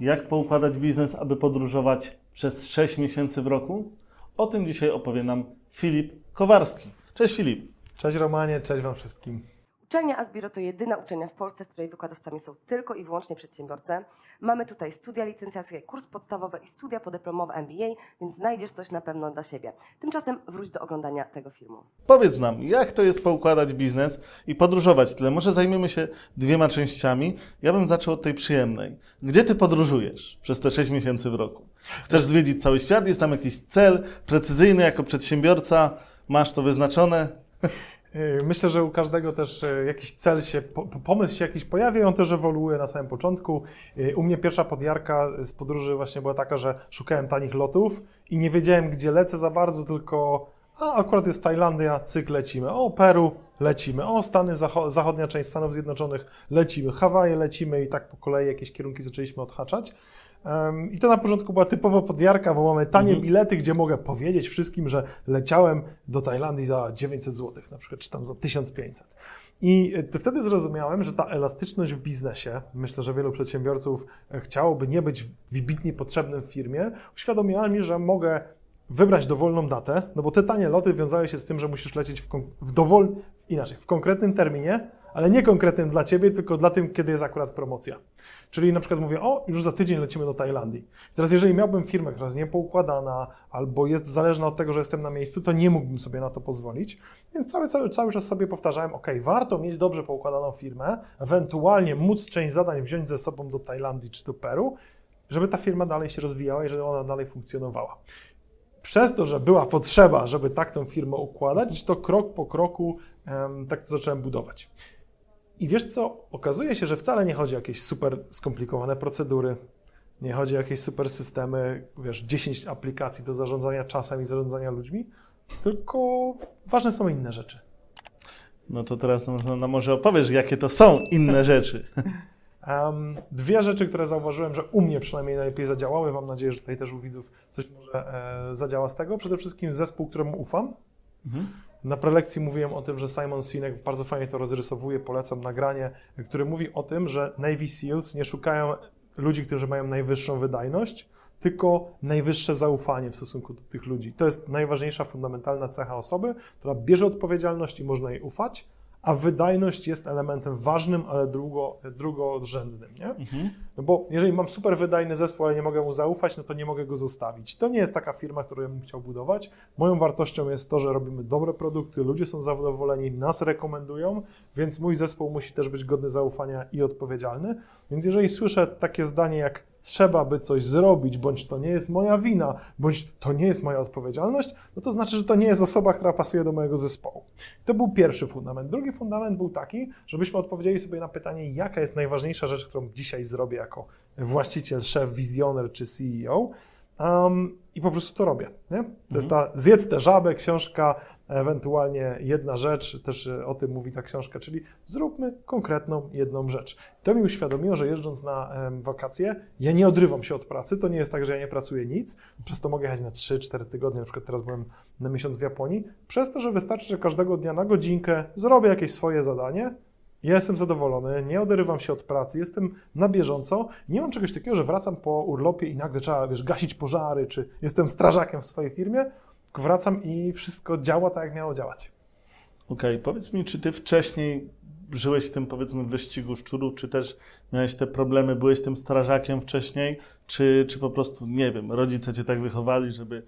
Jak poukładać biznes, aby podróżować przez 6 miesięcy w roku? O tym dzisiaj opowie nam Filip Kowarski. Cześć Filip. Cześć Romanie, cześć Wam wszystkim. Uczelnia Asbiro to jedyna uczelnia w Polsce, w której wykładowcami są tylko i wyłącznie przedsiębiorcy. Mamy tutaj studia licencjackie, kurs podstawowy i studia podyplomowe MBA, więc znajdziesz coś na pewno dla siebie. Tymczasem wróć do oglądania tego filmu. Powiedz nam, jak to jest poukładać biznes i podróżować tyle? Może zajmiemy się dwiema częściami. Ja bym zaczął od tej przyjemnej. Gdzie ty podróżujesz przez te 6 miesięcy w roku? Chcesz zwiedzić cały świat? Jest tam jakiś cel precyzyjny jako przedsiębiorca? Masz to wyznaczone? Yy, myślę, że u każdego też yy, jakiś cel się, pomysł się jakiś pojawia i on też ewoluuje na samym początku. Yy, u mnie pierwsza podjarka z podróży właśnie była taka, że szukałem tanich lotów i nie wiedziałem, gdzie lecę za bardzo, tylko a akurat jest Tajlandia, cyk, lecimy. O, Peru, lecimy. O, Stany, zachodnia część Stanów Zjednoczonych, lecimy. Hawaje, lecimy i tak po kolei jakieś kierunki zaczęliśmy odhaczać. I to na początku była typowo podjarka, bo mamy tanie mhm. bilety, gdzie mogę powiedzieć wszystkim, że leciałem do Tajlandii za 900 zł, na przykład, czy tam za 1500. I e, wtedy zrozumiałem, że ta elastyczność w biznesie, myślę, że wielu przedsiębiorców e, chciałoby nie być wybitnie potrzebnym w firmie, uświadomiła mi, że mogę wybrać dowolną datę, no bo te tanie loty wiązały się z tym, że musisz lecieć w, w dowol... inaczej, w konkretnym terminie, ale nie konkretnym dla ciebie, tylko dla tym, kiedy jest akurat promocja. Czyli na przykład mówię, o, już za tydzień lecimy do Tajlandii. Teraz, jeżeli miałbym firmę, która jest niepoukładana albo jest zależna od tego, że jestem na miejscu, to nie mógłbym sobie na to pozwolić. Więc cały, cały, cały czas sobie powtarzałem, ok, warto mieć dobrze poukładaną firmę, ewentualnie móc część zadań wziąć ze sobą do Tajlandii czy do Peru, żeby ta firma dalej się rozwijała i żeby ona dalej funkcjonowała przez to, że była potrzeba, żeby tak tę firmę układać, to krok po kroku um, tak to zacząłem budować. I wiesz co? Okazuje się, że wcale nie chodzi o jakieś super skomplikowane procedury, nie chodzi o jakieś super systemy, wiesz, 10 aplikacji do zarządzania czasem i zarządzania ludźmi, tylko ważne są inne rzeczy. No to teraz no, no może opowiesz, jakie to są inne rzeczy. Um, dwie rzeczy, które zauważyłem, że u mnie przynajmniej najlepiej zadziałały, mam nadzieję, że tutaj też u widzów coś może e, zadziała z tego. Przede wszystkim zespół, któremu ufam. Mhm. Na prelekcji mówiłem o tym, że Simon Sinek bardzo fajnie to rozrysowuje, polecam nagranie, które mówi o tym, że Navy SEALs nie szukają ludzi, którzy mają najwyższą wydajność, tylko najwyższe zaufanie w stosunku do tych ludzi. To jest najważniejsza, fundamentalna cecha osoby, która bierze odpowiedzialność i można jej ufać, a wydajność jest elementem ważnym, ale drugo, drugoodrzędnym. Nie? Mhm. No bo jeżeli mam super wydajny zespół, ale nie mogę mu zaufać, no to nie mogę go zostawić. To nie jest taka firma, którą ja bym chciał budować. Moją wartością jest to, że robimy dobre produkty, ludzie są zadowoleni, nas rekomendują, więc mój zespół musi też być godny zaufania i odpowiedzialny. Więc jeżeli słyszę takie zdanie jak trzeba by coś zrobić, bądź to nie jest moja wina, bądź to nie jest moja odpowiedzialność, no to znaczy, że to nie jest osoba, która pasuje do mojego zespołu. To był pierwszy fundament. Drugi fundament był taki, żebyśmy odpowiedzieli sobie na pytanie, jaka jest najważniejsza rzecz, którą dzisiaj zrobię jako właściciel, szef, wizjoner czy CEO. Um, I po prostu to robię. Nie? To jest mhm. ta Zjedz tę żabę, książka, ewentualnie jedna rzecz, też o tym mówi ta książka, czyli zróbmy konkretną jedną rzecz. To mi uświadomiło, że jeżdżąc na wakacje, ja nie odrywam się od pracy. To nie jest tak, że ja nie pracuję nic, przez to mogę jechać na 3-4 tygodnie, na przykład teraz byłem na miesiąc w Japonii, przez to, że wystarczy, że każdego dnia na godzinkę zrobię jakieś swoje zadanie, ja jestem zadowolony, nie oderywam się od pracy, jestem na bieżąco. Nie mam czegoś takiego, że wracam po urlopie i nagle trzeba, wiesz, gasić pożary, czy jestem strażakiem w swojej firmie, tylko wracam i wszystko działa tak, jak miało działać. Okej, okay. powiedz mi, czy ty wcześniej żyłeś w tym, powiedzmy, wyścigu szczurów, czy też miałeś te problemy, byłeś tym strażakiem wcześniej, czy, czy po prostu, nie wiem, rodzice cię tak wychowali, żeby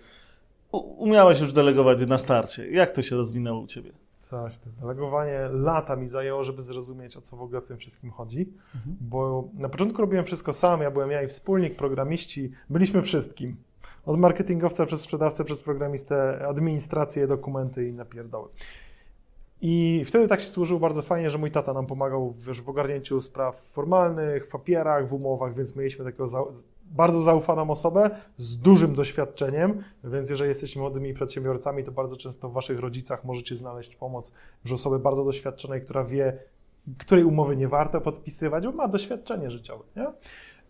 umiałeś już delegować na starcie. Jak to się rozwinęło u ciebie? Coś, to delegowanie lata mi zajęło, żeby zrozumieć, o co w ogóle w tym wszystkim chodzi, mhm. bo na początku robiłem wszystko sam, ja byłem ja i wspólnik, programiści, byliśmy wszystkim. Od marketingowca przez sprzedawcę, przez programistę, administrację, dokumenty i inne pierdoły. I wtedy tak się służył bardzo fajnie, że mój tata nam pomagał wiesz, w ogarnięciu spraw formalnych, w papierach, w umowach, więc mieliśmy takiego za, bardzo zaufaną osobę z dużym doświadczeniem, więc jeżeli jesteście młodymi przedsiębiorcami, to bardzo często w waszych rodzicach możecie znaleźć pomoc już osoby bardzo doświadczonej, która wie, której umowy nie warto podpisywać, bo ma doświadczenie życiowe. Nie?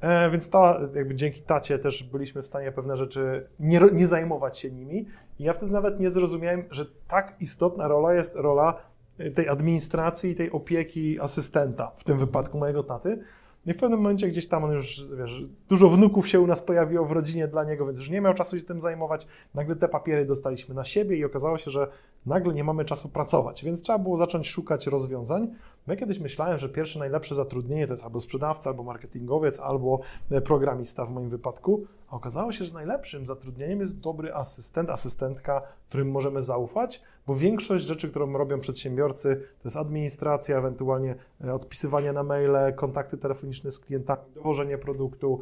E, więc ta, jakby dzięki tacie też byliśmy w stanie pewne rzeczy nie, nie zajmować się nimi. I ja wtedy nawet nie zrozumiałem, że tak istotna rola jest rola tej administracji tej opieki asystenta, w tym wypadku mojego taty. No i w pewnym momencie gdzieś tam on już, wiesz, dużo wnuków się u nas pojawiło w rodzinie dla niego, więc już nie miał czasu się tym zajmować. Nagle te papiery dostaliśmy na siebie i okazało się, że nagle nie mamy czasu pracować, więc trzeba było zacząć szukać rozwiązań. Ja kiedyś myślałem, że pierwsze najlepsze zatrudnienie to jest albo sprzedawca, albo marketingowiec, albo e, programista w moim wypadku, a okazało się, że najlepszym zatrudnieniem jest dobry asystent, asystentka, którym możemy zaufać, bo większość rzeczy, którą robią przedsiębiorcy, to jest administracja, ewentualnie e, odpisywanie na maile, kontakty telefoniczne z klientami, dowożenie produktu.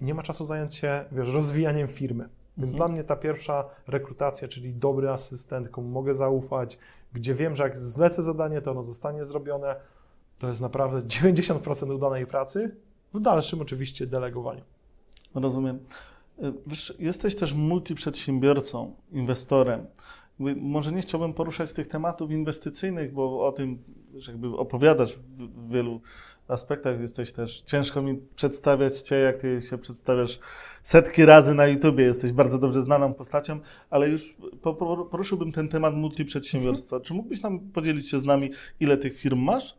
Nie ma czasu zająć się, wiesz, rozwijaniem firmy. Więc Mhm. dla mnie ta pierwsza rekrutacja, czyli dobry asystent, komu mogę zaufać, gdzie wiem, że jak zlecę zadanie, to ono zostanie zrobione, to jest naprawdę 90% udanej pracy. W dalszym oczywiście delegowaniu. Rozumiem. Y, Wiesz, jesteś też multiprzedsiębiorcą, inwestorem. Może nie chciałbym poruszać tych tematów inwestycyjnych, bo o tym jakby opowiadasz w wielu aspektach. Jesteś też, ciężko mi przedstawiać Cię, jak Ty się przedstawiasz setki razy na YouTubie. Jesteś bardzo dobrze znaną postacią, ale już po- po- poruszyłbym ten temat multiprzedsiębiorstwa. Czy mógłbyś nam podzielić się z nami, ile tych firm masz?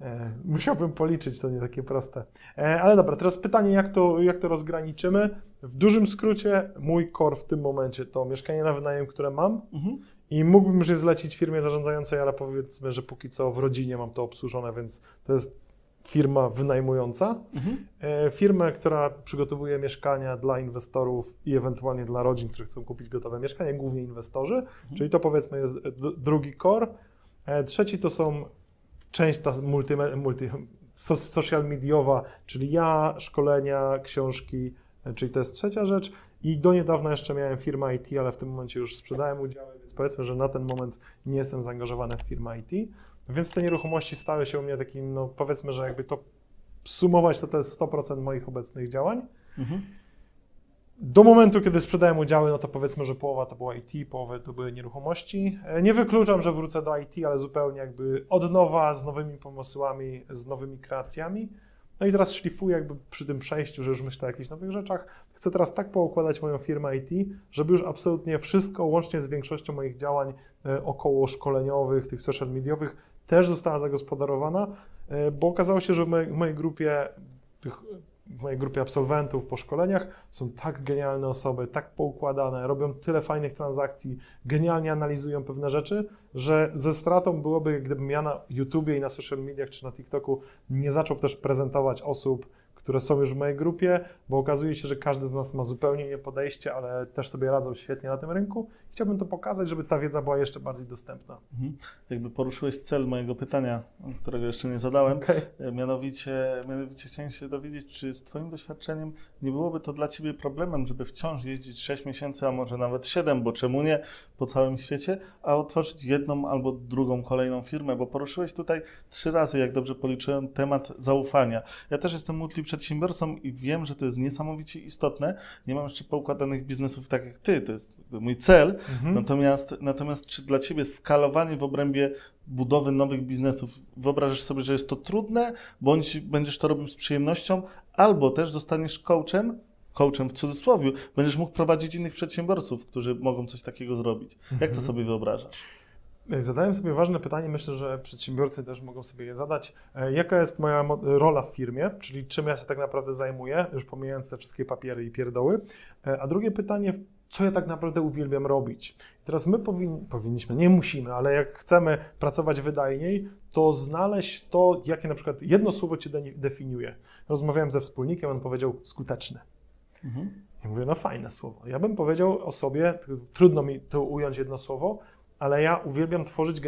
E, musiałbym policzyć, to nie takie proste. E, ale dobra, teraz pytanie, jak to, jak to rozgraniczymy? W dużym skrócie, mój core w tym momencie to mieszkanie na wynajem, które mam Mhm. i mógłbym już je zlecić firmie zarządzającej, ale powiedzmy, że póki co w rodzinie mam to obsłużone, więc to jest firma wynajmująca. Mhm. E, Firmę, która przygotowuje mieszkania dla inwestorów i ewentualnie dla rodzin, które chcą kupić gotowe mieszkanie, głównie inwestorzy, czyli to powiedzmy jest drugi core. Trzeci to są część ta multi, multi, so- social mediowa, czyli ja, szkolenia, książki, czyli to jest trzecia rzecz. I do niedawna jeszcze miałem firmę IT, ale w tym momencie już sprzedałem udziały, więc powiedzmy, że na ten moment nie jestem zaangażowany w firmę IT. Więc te nieruchomości stały się u mnie takim, no powiedzmy, że jakby to sumować, to to jest 100% moich obecnych działań. Mhm. Do momentu, kiedy sprzedałem udziały, no to powiedzmy, że połowa to była IT, połowa to były nieruchomości. E, Nie wykluczam, że wrócę do IT, ale zupełnie jakby od nowa, z nowymi pomysłami, z nowymi kreacjami. No i teraz szlifuję jakby przy tym przejściu, że już myślę o jakichś nowych rzeczach. Chcę teraz tak poukładać moją firmę IT, żeby już absolutnie wszystko, łącznie z większością moich działań e, około szkoleniowych, tych social mediowych, też została zagospodarowana, e, bo okazało się, że w mojej, w mojej grupie tych w mojej grupie absolwentów po szkoleniach. Są tak genialne osoby, tak poukładane, robią tyle fajnych transakcji, genialnie analizują pewne rzeczy, że ze stratą byłoby, gdybym ja na YouTubie i na social mediach czy na TikToku nie zaczął też prezentować osób, które są już w mojej grupie, bo okazuje się, że każdy z nas ma zupełnie inne podejście, ale też sobie radzą świetnie na tym rynku. Chciałbym to pokazać, żeby ta wiedza była jeszcze bardziej dostępna. Mhm. Jakby poruszyłeś cel mojego pytania, którego jeszcze nie zadałem. Okej. E, Mianowicie, mianowicie chciałem się dowiedzieć, czy z Twoim doświadczeniem nie byłoby to dla Ciebie problemem, żeby wciąż jeździć 6 miesięcy, a może nawet 7, bo czemu nie, po całym świecie, a otworzyć jedną albo drugą, kolejną firmę, bo poruszyłeś tutaj trzy razy, jak dobrze policzyłem, temat zaufania. Ja też jestem multiprzedsiębiorcą i wiem, że to jest niesamowicie istotne. Nie mam jeszcze poukładanych biznesów tak jak Ty, to jest mój cel, Mhm. Natomiast, natomiast czy dla Ciebie skalowanie w obrębie budowy nowych biznesów, wyobrażasz sobie, że jest to trudne, bądź będziesz to robił z przyjemnością, albo też zostaniesz coachem, coachem w cudzysłowie, będziesz mógł prowadzić innych przedsiębiorców, którzy mogą coś takiego zrobić. Jak to Mhm. sobie wyobrażasz? Zadałem sobie ważne pytanie, myślę, że przedsiębiorcy też mogą sobie je zadać. E, Jaka jest moja mo- rola w firmie, czyli czym ja się tak naprawdę zajmuję, już pomijając te wszystkie papiery i pierdoły. E, A drugie pytanie, co ja tak naprawdę uwielbiam robić. I teraz my powin, powinniśmy, nie musimy, ale jak chcemy pracować wydajniej, to znaleźć to, jakie na przykład jedno słowo cię de- definiuje. Rozmawiałem ze wspólnikiem, on powiedział skuteczny. Mhm. Ja mówię, no fajne słowo. Ja bym powiedział o sobie, trudno mi to ująć jedno słowo, ale ja uwielbiam tworzyć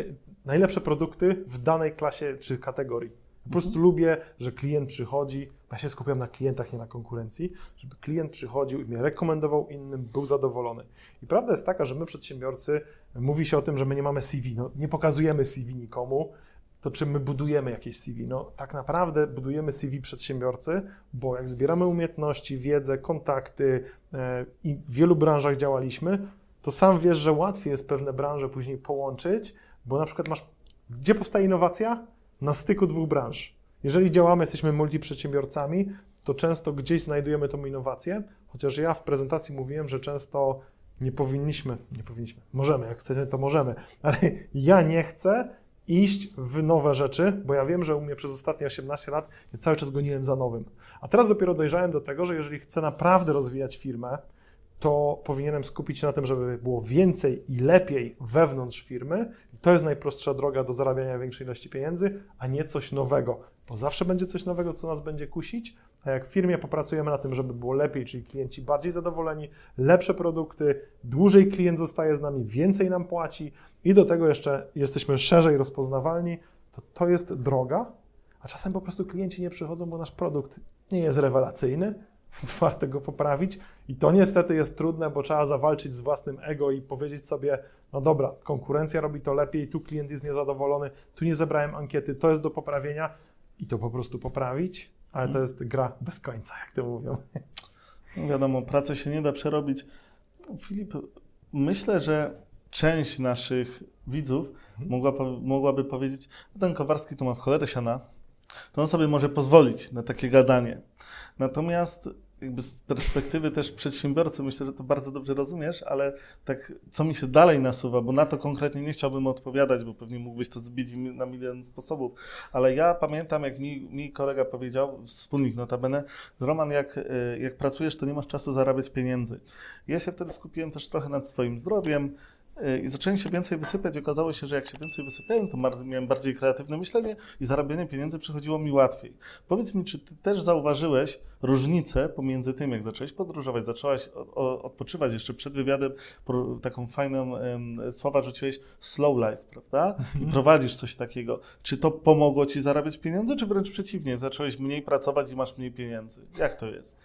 najlepsze produkty w danej klasie czy kategorii. Po prostu lubię, że klient przychodzi, ja się skupiam na klientach, nie na konkurencji, żeby klient przychodził i mnie rekomendował innym, był zadowolony. I prawda jest taka, że my przedsiębiorcy, mówi się o tym, że my nie mamy CV, no, nie pokazujemy CV nikomu, to czy my budujemy jakieś CV? No tak naprawdę budujemy CV przedsiębiorcy, bo jak zbieramy umiejętności, wiedzę, kontakty e, i w wielu branżach działaliśmy, to sam wiesz, że łatwiej jest pewne branże później połączyć, bo na przykład masz, gdzie powstaje innowacja? Na styku dwóch branż. Jeżeli działamy, jesteśmy multiprzedsiębiorcami, to często gdzieś znajdujemy tą innowację, chociaż ja w prezentacji mówiłem, że często nie powinniśmy, nie powinniśmy, możemy, jak chcemy, to możemy, ale ja nie chcę iść w nowe rzeczy, bo ja wiem, że u mnie przez ostatnie 18 lat ja cały czas goniłem za nowym. A teraz dopiero dojrzałem do tego, że jeżeli chcę naprawdę rozwijać firmę, to powinienem skupić się na tym, żeby było więcej i lepiej wewnątrz firmy. To jest najprostsza droga do zarabiania większej ilości pieniędzy, a nie coś nowego, bo zawsze będzie coś nowego, co nas będzie kusić, a jak w firmie popracujemy na tym, żeby było lepiej, czyli klienci bardziej zadowoleni, lepsze produkty, dłużej klient zostaje z nami, więcej nam płaci i do tego jeszcze jesteśmy szerzej rozpoznawalni, to to jest droga, a czasem po prostu klienci nie przychodzą, bo nasz produkt nie jest rewelacyjny, więc warto go poprawić. I to niestety jest trudne, bo trzeba zawalczyć z własnym ego i powiedzieć sobie, no dobra, konkurencja robi to lepiej, tu klient jest niezadowolony, tu nie zebrałem ankiety, to jest do poprawienia i to po prostu poprawić, ale to jest gra bez końca, jak to mówią. No wiadomo, pracy się nie da przerobić. Filip, myślę, że część naszych widzów mogła, mogłaby powiedzieć, "No ten Kowarski tu ma w cholerę siana, to on sobie może pozwolić na takie gadanie. Natomiast jakby z perspektywy też przedsiębiorcy, myślę, że to bardzo dobrze rozumiesz, ale tak co mi się dalej nasuwa, bo na to konkretnie nie chciałbym odpowiadać, bo pewnie mógłbyś to zbić na milion sposobów, ale ja pamiętam, jak mi, mi kolega powiedział, wspólnik notabene, Roman, jak, e, jak pracujesz, to nie masz czasu zarabiać pieniędzy. Ja się wtedy skupiłem też trochę nad swoim zdrowiem, i zacząłem się więcej wysypiać. Okazało się, że jak się więcej wysypiałem, to miałem bardziej kreatywne myślenie i zarabianie pieniędzy przychodziło mi łatwiej. Powiedz mi, czy ty też zauważyłeś różnicę pomiędzy tym, jak zacząłeś podróżować, zaczęłaś odpoczywać jeszcze przed wywiadem, taką fajną słowa rzuciłeś slow life, prawda? I mhm. prowadzisz coś takiego. Czy to pomogło ci zarabiać pieniądze, czy wręcz przeciwnie, zacząłeś mniej pracować i masz mniej pieniędzy? Jak to jest?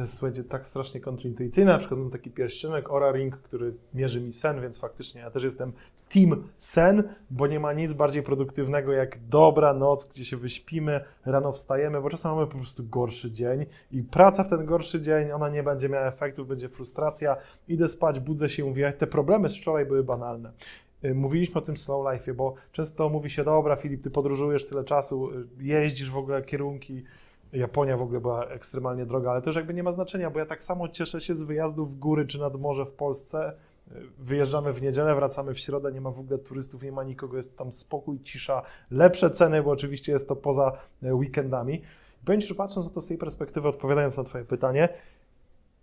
To jest, słuchajcie, tak strasznie kontrintuicyjne. Na przykład mam taki pierścionek Aura Ring, który mierzy mi sen, więc faktycznie ja też jestem team sen, bo nie ma nic bardziej produktywnego jak dobra noc, gdzie się wyśpimy, rano wstajemy, bo czasem mamy po prostu gorszy dzień i praca w ten gorszy dzień, ona nie będzie miała efektów, będzie frustracja, idę spać, budzę się, mówię, te problemy z wczoraj były banalne. Y, mówiliśmy o tym slow life, bo często mówi się, dobra Filip, ty podróżujesz tyle czasu, y, jeździsz w ogóle kierunki, Japonia w ogóle była ekstremalnie droga, ale też jakby nie ma znaczenia, bo ja tak samo cieszę się z wyjazdów w góry czy nad morze w Polsce. Wyjeżdżamy w niedzielę, wracamy w środę, nie ma w ogóle turystów, nie ma nikogo, jest tam spokój, cisza, lepsze ceny, bo oczywiście jest to poza e, weekendami. Powiem że patrząc na to z tej perspektywy, odpowiadając na Twoje pytanie,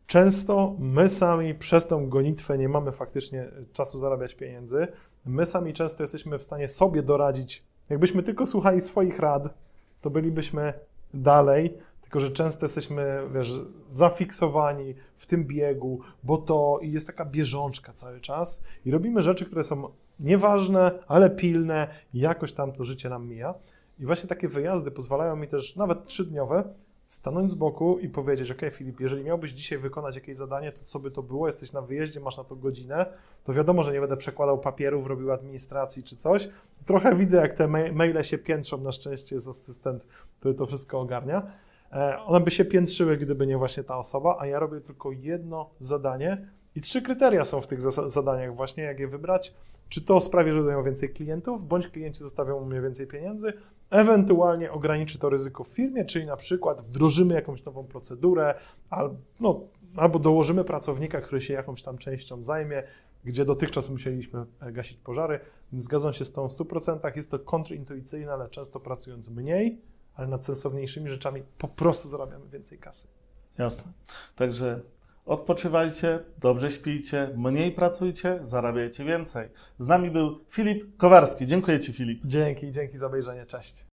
często my sami przez tą gonitwę nie mamy faktycznie czasu zarabiać pieniędzy. My sami często jesteśmy w stanie sobie doradzić. Jakbyśmy tylko słuchali swoich rad, to bylibyśmy dalej, tylko że często jesteśmy, wiesz, zafiksowani w tym biegu, bo to jest taka bieżączka cały czas i robimy rzeczy, które są nieważne, ale pilne i jakoś tam to życie nam mija. I właśnie takie wyjazdy pozwalają mi też, nawet trzydniowe, stanąć z boku i powiedzieć, ok, Filip, jeżeli miałbyś dzisiaj wykonać jakieś zadanie, to co by to było? Jesteś na wyjeździe, masz na to godzinę, to wiadomo, że nie będę przekładał papierów, robił administracji czy coś. Trochę widzę, jak te maile się piętrzą, na szczęście jest asystent, który to wszystko ogarnia. E, one by się piętrzyły, gdyby nie właśnie ta osoba, a ja robię tylko jedno zadanie i trzy kryteria są w tych zadaniach właśnie, jak je wybrać. Czy to sprawi, że miał więcej klientów, bądź klienci zostawią mnie więcej pieniędzy, ewentualnie ograniczy to ryzyko w firmie, czyli na przykład wdrożymy jakąś nową procedurę, albo, no, albo dołożymy pracownika, który się jakąś tam częścią zajmie, gdzie dotychczas musieliśmy e, gasić pożary. Zgadzam się z tą w 100%. Jest to kontrintuicyjne, ale często pracując mniej, ale nad sensowniejszymi rzeczami po prostu zarabiamy więcej kasy. Jasne. Także odpoczywajcie, dobrze śpijcie, mniej pracujcie, zarabiajcie więcej. Z nami był Filip Kowarski. Dziękuję Ci, Filip. Dzięki, dzięki za obejrzenie. Cześć.